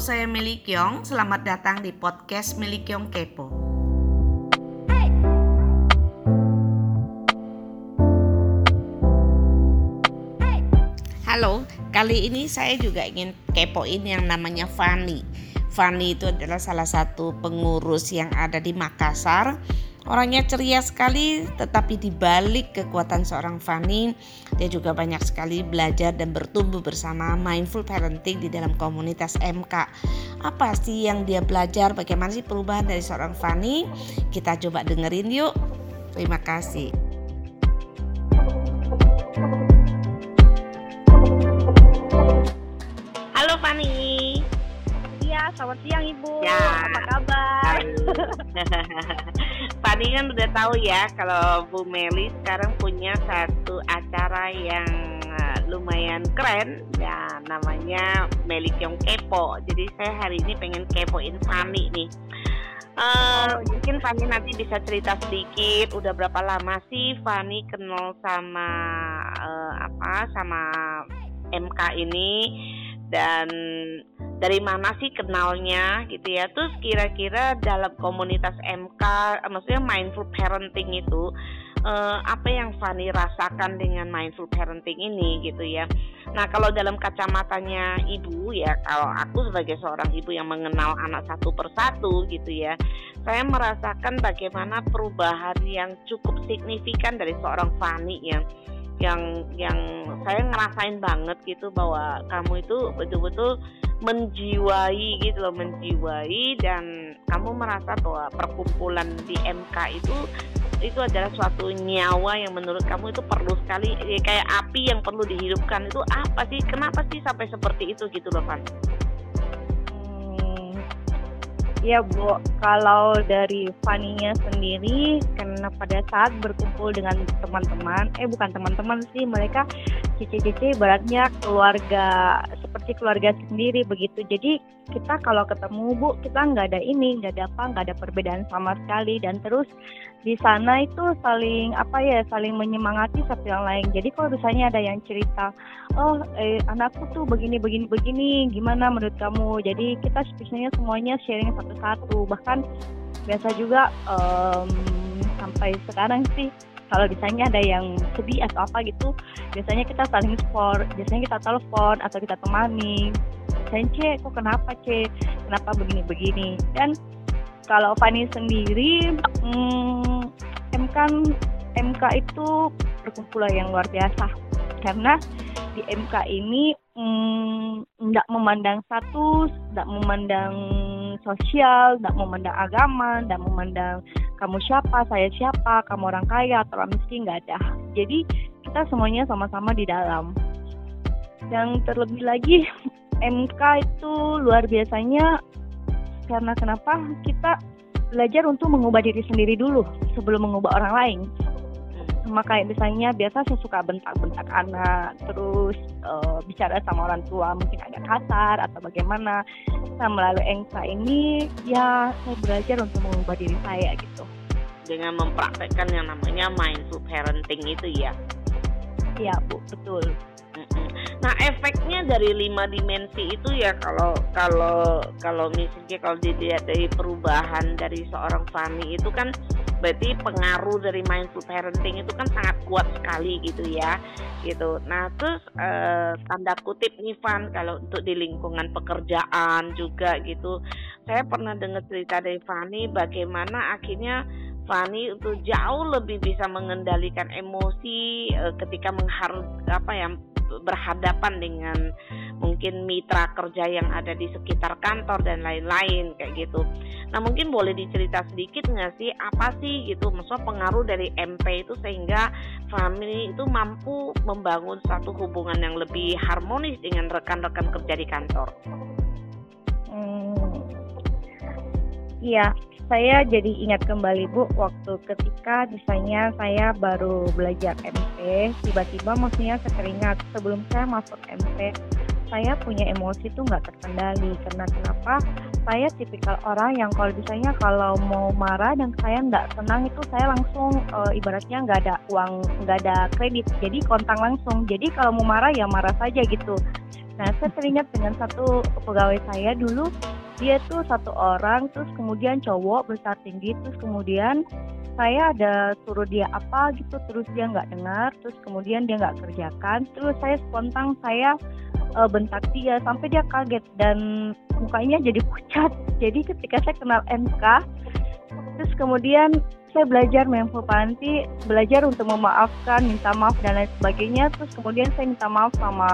saya Meli Kyong. Selamat datang di podcast Meli Kyong Kepo. Halo, kali ini saya juga ingin kepoin yang namanya Fanny. Fanny itu adalah salah satu pengurus yang ada di Makassar Orangnya ceria sekali, tetapi di balik kekuatan seorang Fanny, dia juga banyak sekali belajar dan bertumbuh bersama mindful parenting di dalam komunitas MK. Apa sih yang dia belajar? Bagaimana sih perubahan dari seorang Fanny? Kita coba dengerin yuk. Terima kasih. Halo Fanny. Iya, selamat siang Ibu. Ya. Apa kabar? Fani kan udah tahu ya kalau Bu Meli sekarang punya satu acara yang uh, lumayan keren ya namanya Meli Kyong Kepo. Jadi saya hari ini pengen kepoin Fani nih. Uh, mungkin Fani nanti bisa cerita sedikit udah berapa lama sih Fani kenal sama uh, apa sama MK ini dan dari mana sih kenalnya gitu ya. Terus kira-kira dalam komunitas MK maksudnya mindful parenting itu eh, apa yang Fani rasakan dengan mindful parenting ini gitu ya. Nah kalau dalam kacamatanya ibu ya kalau aku sebagai seorang ibu yang mengenal anak satu persatu gitu ya saya merasakan bagaimana perubahan yang cukup signifikan dari seorang Fani yang yang yang saya ngerasain banget gitu bahwa kamu itu betul-betul menjiwai gitu loh menjiwai dan kamu merasa bahwa perkumpulan di MK itu itu adalah suatu nyawa yang menurut kamu itu perlu sekali ya, kayak api yang perlu dihidupkan itu apa sih kenapa sih sampai seperti itu gitu loh Van? Iya Bu, kalau dari Faninya sendiri karena pada saat berkumpul dengan teman-teman, eh bukan teman-teman sih, mereka cici-cici beratnya keluarga seperti keluarga sendiri begitu. Jadi kita kalau ketemu Bu, kita nggak ada ini, nggak ada apa, nggak ada perbedaan sama sekali dan terus di sana itu saling apa ya, saling menyemangati satu yang lain. Jadi kalau misalnya ada yang cerita, oh eh, anakku tuh begini begini begini, gimana menurut kamu? Jadi kita spesialnya semuanya sharing satu satu-satu bahkan biasa juga um, sampai sekarang sih kalau misalnya ada yang sedih atau apa gitu biasanya kita saling support biasanya kita telepon atau kita temani. Sence kok kenapa C kenapa begini begini dan kalau Fani sendiri hmm, MK MK itu perkumpulan yang luar biasa. Karena di MK ini tidak hmm, memandang status, tidak memandang sosial, tidak memandang agama, tidak memandang kamu siapa, saya siapa, kamu orang kaya atau orang miskin, nggak ada. Jadi kita semuanya sama-sama di dalam. Yang terlebih lagi MK itu luar biasanya karena kenapa kita belajar untuk mengubah diri sendiri dulu sebelum mengubah orang lain sama kayak misalnya biasa saya suka bentak-bentak anak terus uh, bicara sama orang tua mungkin agak kasar atau bagaimana. Nah melalui engsa ini ya saya belajar untuk mengubah diri saya gitu. Dengan mempraktekkan yang namanya mindful parenting itu ya? Iya bu. Betul. Nah efeknya dari lima dimensi itu ya kalau kalau kalau misalnya kalau dilihat dari perubahan dari seorang Fani itu kan berarti pengaruh dari mindful parenting itu kan sangat kuat sekali gitu ya gitu. Nah terus eh, tanda kutip nih Van kalau untuk di lingkungan pekerjaan juga gitu. Saya pernah dengar cerita dari Fani bagaimana akhirnya Fani untuk jauh lebih bisa mengendalikan emosi e, ketika mengharus apa ya berhadapan dengan mungkin mitra kerja yang ada di sekitar kantor dan lain-lain kayak gitu. Nah mungkin boleh dicerita sedikit nggak sih apa sih gitu maksudnya pengaruh dari MP itu sehingga family itu mampu membangun satu hubungan yang lebih harmonis dengan rekan-rekan kerja di kantor. Hmm, iya, saya jadi ingat kembali Bu waktu ketika misalnya saya baru belajar MP tiba-tiba maksudnya saya sebelum saya masuk MP saya punya emosi tuh nggak terkendali. Karena kenapa? Saya tipikal orang yang kalau misalnya kalau mau marah dan saya nggak senang itu saya langsung e, ibaratnya nggak ada uang nggak ada kredit jadi kontak langsung. Jadi kalau mau marah ya marah saja gitu. Nah, saya teringat dengan satu pegawai saya dulu, dia tuh satu orang, terus kemudian cowok besar tinggi, terus kemudian saya ada suruh dia apa gitu, terus dia nggak dengar, terus kemudian dia nggak kerjakan, terus saya spontan saya uh, bentak dia sampai dia kaget dan mukanya jadi pucat. Jadi ketika saya kenal MK, terus kemudian saya belajar menginfo panti, belajar untuk memaafkan, minta maaf dan lain sebagainya. Terus kemudian saya minta maaf sama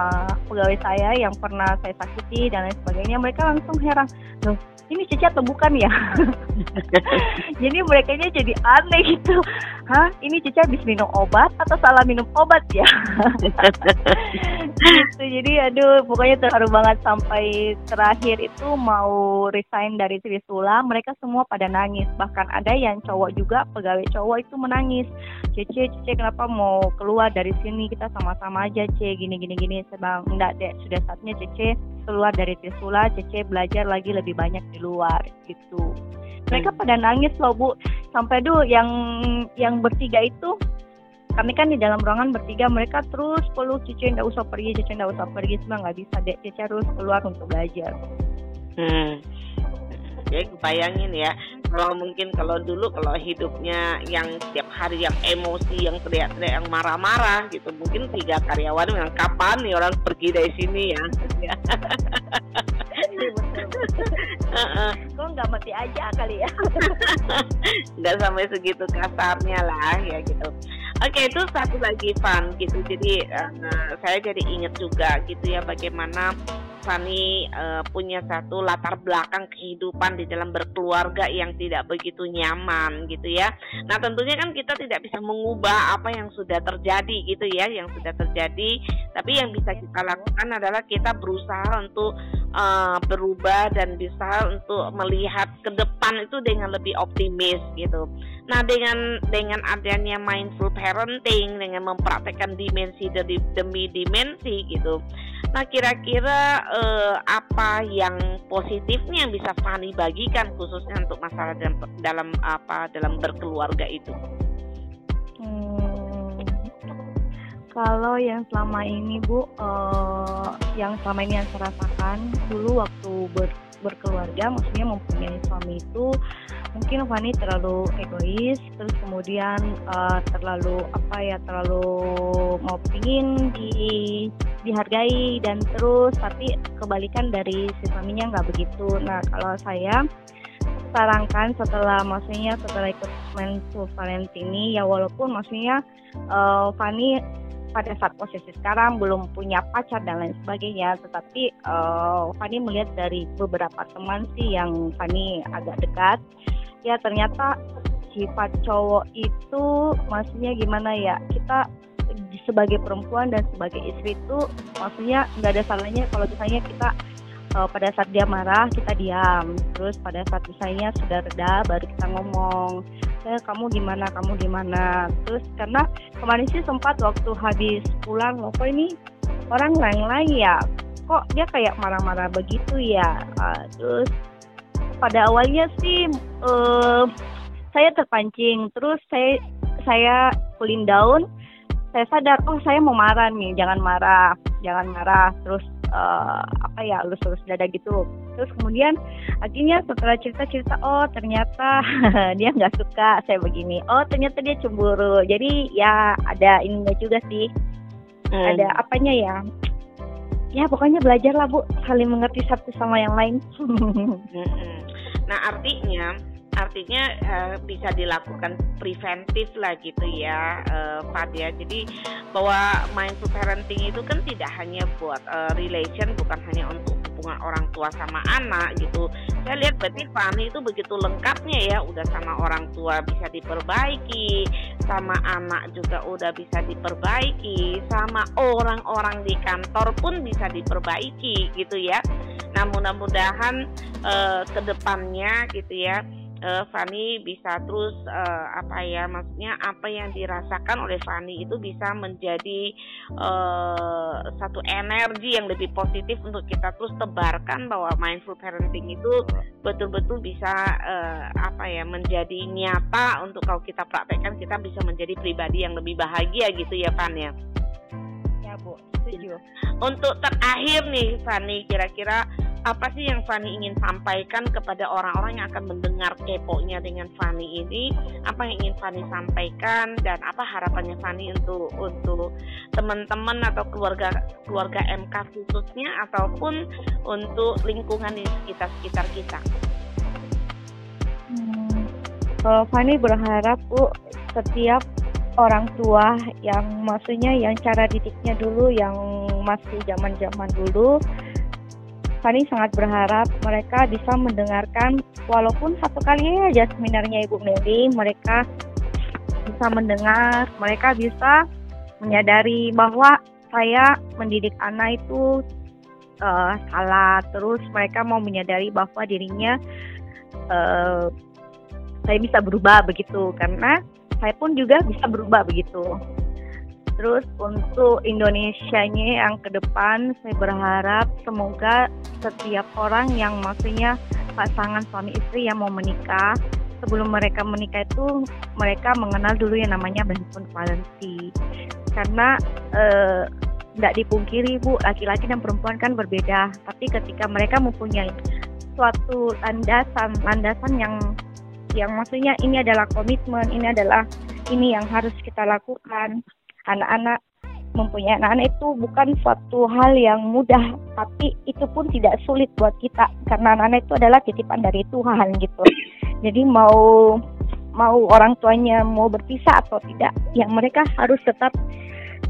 pegawai saya yang pernah saya sakiti dan lain sebagainya. Mereka langsung heran, loh ini Cici atau bukan ya? jadi mereka jadi aneh gitu. Hah, ini Cici habis minum obat atau salah minum obat ya? gitu. Jadi aduh, pokoknya terharu banget sampai terakhir itu mau resign dari Trisula, mereka semua pada nangis. Bahkan ada yang cowok juga, pegawai cowok itu menangis. Cece, Cece kenapa mau keluar dari sini? Kita sama-sama aja, Ce. Gini gini gini. Sedang enggak deh, sudah saatnya Cece keluar dari Trisula, Cece belajar lagi lebih banyak di luar gitu. Mereka hmm. pada nangis loh Bu, sampai dulu yang yang bertiga itu kami kan di dalam ruangan bertiga mereka terus peluk Cece nggak usah pergi Cece nggak usah pergi semua nggak bisa dek Cece harus keluar untuk belajar. Hmm. Ya bayangin ya. Kalau mungkin kalau dulu kalau hidupnya yang setiap hari yang emosi yang teriak-teriak yang marah-marah gitu mungkin tiga karyawan yang kapan nih orang pergi dari sini ya? Kok nggak mati aja kali ya? Nggak sampai segitu kasarnya lah ya gitu. Oke itu satu lagi fun gitu. Jadi uh, saya jadi inget juga gitu ya bagaimana Fani uh, punya satu latar belakang kehidupan di dalam berkeluarga yang tidak begitu nyaman gitu ya. Nah tentunya kan kita tidak bisa mengubah apa yang sudah terjadi gitu ya, yang sudah terjadi. Tapi yang bisa kita lakukan adalah kita berusaha untuk uh, berubah dan bisa untuk melihat ke depan itu dengan lebih optimis gitu. Nah dengan dengan adanya mindful parenting, dengan mempraktekkan dimensi demi, demi dimensi gitu Nah, kira-kira eh, apa yang positifnya yang bisa Fani bagikan khususnya untuk masalah dalam, dalam apa dalam berkeluarga itu? Kalau yang selama ini Bu, uh, yang selama ini yang saya rasakan dulu waktu ber, berkeluarga, maksudnya mempunyai suami itu mungkin Fani terlalu egois terus kemudian uh, terlalu apa ya terlalu mau pingin di dihargai dan terus tapi kebalikan dari si suaminya nggak begitu. Nah kalau saya sarankan setelah maksudnya setelah ikut menstrual parenting ini ya walaupun maksudnya uh, Fani pada saat posisi sekarang belum punya pacar dan lain sebagainya. Tetapi uh, Fani melihat dari beberapa teman sih yang Fani agak dekat. Ya ternyata sifat cowok itu maksudnya gimana ya? Kita sebagai perempuan dan sebagai istri itu maksudnya nggak ada salahnya kalau misalnya kita uh, pada saat dia marah kita diam. Terus pada saat misalnya sudah reda baru kita ngomong eh, kamu gimana kamu gimana? Terus karena kemarin sih sempat waktu habis pulang loh kok ini? Orang lain-lain ya? Kok dia kayak marah-marah begitu ya? Uh, terus pada awalnya sih uh, saya terpancing. Terus saya saya cooling down. Saya sadar oh saya mau marah nih jangan marah jangan marah. Terus uh, apa ya lulus lulus dada gitu. Terus kemudian akhirnya setelah cerita cerita oh ternyata dia nggak suka saya begini. Oh ternyata dia cemburu. Jadi ya ada ininya juga sih. Hmm. ada apanya ya? Ya pokoknya belajar lah bu. Saling mengerti satu sama yang lain. Nah artinya artinya uh, bisa dilakukan preventif lah gitu ya uh, Fadia jadi bahwa mindful parenting itu kan tidak hanya buat uh, relation bukan hanya untuk hubungan orang tua sama anak gitu. Saya lihat berarti Fani itu begitu lengkapnya ya udah sama orang tua bisa diperbaiki sama anak juga udah bisa diperbaiki sama orang-orang di kantor pun bisa diperbaiki gitu ya. Nah mudah-mudahan ke depannya gitu ya uh, Fani bisa terus uh, apa ya maksudnya apa yang dirasakan oleh Fani itu bisa menjadi uh, satu energi yang lebih positif untuk kita terus tebarkan bahwa mindful parenting itu betul-betul bisa uh, apa ya menjadi nyata untuk kalau kita praktekkan kita bisa menjadi pribadi yang lebih bahagia gitu ya Fan ya. Ya Bu setuju. Untuk terakhir nih Fanny, kira-kira apa sih yang Fanny ingin sampaikan kepada orang-orang yang akan mendengar keponya dengan Fanny ini? Apa yang ingin Fanny sampaikan dan apa harapannya Fanny untuk untuk teman-teman atau keluarga keluarga MK khususnya ataupun untuk lingkungan di sekitar sekitar kita? Hmm, kalau Fanny berharap Bu setiap orang tua yang maksudnya yang cara didiknya dulu yang masih zaman-zaman dulu Fani sangat berharap mereka bisa mendengarkan walaupun satu kali aja seminarnya Ibu Meli, mereka bisa mendengar, mereka bisa menyadari bahwa saya mendidik anak itu uh, salah, terus mereka mau menyadari bahwa dirinya uh, saya bisa berubah begitu karena saya pun juga bisa berubah begitu. Terus untuk Indonesia-nya yang ke depan saya berharap semoga setiap orang yang maksudnya pasangan suami istri yang mau menikah sebelum mereka menikah itu mereka mengenal dulu yang namanya handphone valensi karena tidak eh, dipungkiri bu laki-laki dan perempuan kan berbeda. Tapi ketika mereka mempunyai suatu landasan landasan yang yang maksudnya ini adalah komitmen ini adalah ini yang harus kita lakukan. Anak-anak mempunyai anak-anak itu bukan suatu hal yang mudah, tapi itu pun tidak sulit buat kita karena anak-anak itu adalah titipan dari Tuhan gitu. Jadi mau mau orang tuanya mau berpisah atau tidak, yang mereka harus tetap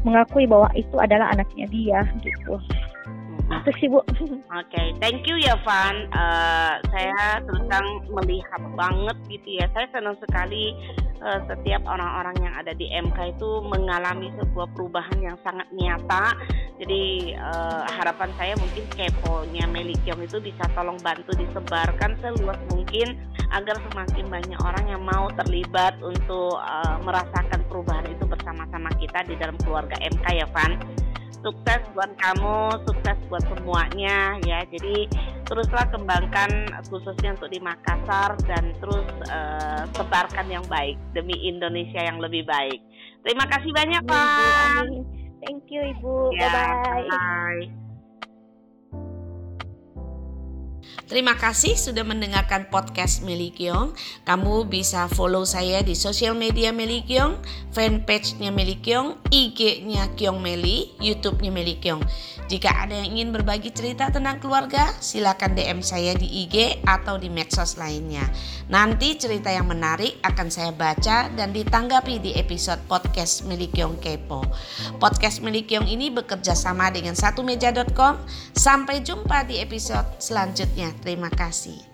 mengakui bahwa itu adalah anaknya dia gitu. Itu sih Bu. Oke, okay. thank you ya Van. Uh, saya terus melihat banget gitu ya. Saya senang sekali uh, setiap orang-orang yang ada di MK itu mengalami sebuah perubahan yang sangat nyata. Jadi uh, harapan saya mungkin keponya Meli Kiong itu bisa tolong bantu disebarkan seluas mungkin agar semakin banyak orang yang mau terlibat untuk uh, merasakan perubahan itu bersama-sama kita di dalam keluarga MK ya Van sukses buat kamu, sukses buat semuanya ya. Jadi teruslah kembangkan khususnya untuk di Makassar dan terus uh, sebarkan yang baik demi Indonesia yang lebih baik. Terima kasih banyak Pak. Thank you Ibu. Ya, bye bye. bye. Terima kasih sudah mendengarkan podcast Meli Kiong. Kamu bisa follow saya di sosial media Meli Kiong, fanpage-nya Meli Kiong, IG-nya Kiong Meli, YouTube-nya Meli Kiong. Jika ada yang ingin berbagi cerita tentang keluarga, silakan DM saya di IG atau di medsos lainnya. Nanti cerita yang menarik akan saya baca dan ditanggapi di episode podcast Meli Kiong Kepo. Podcast Meli Kiong ini bekerja sama dengan satumeja.com. Sampai jumpa di episode selanjutnya. Terima kasih.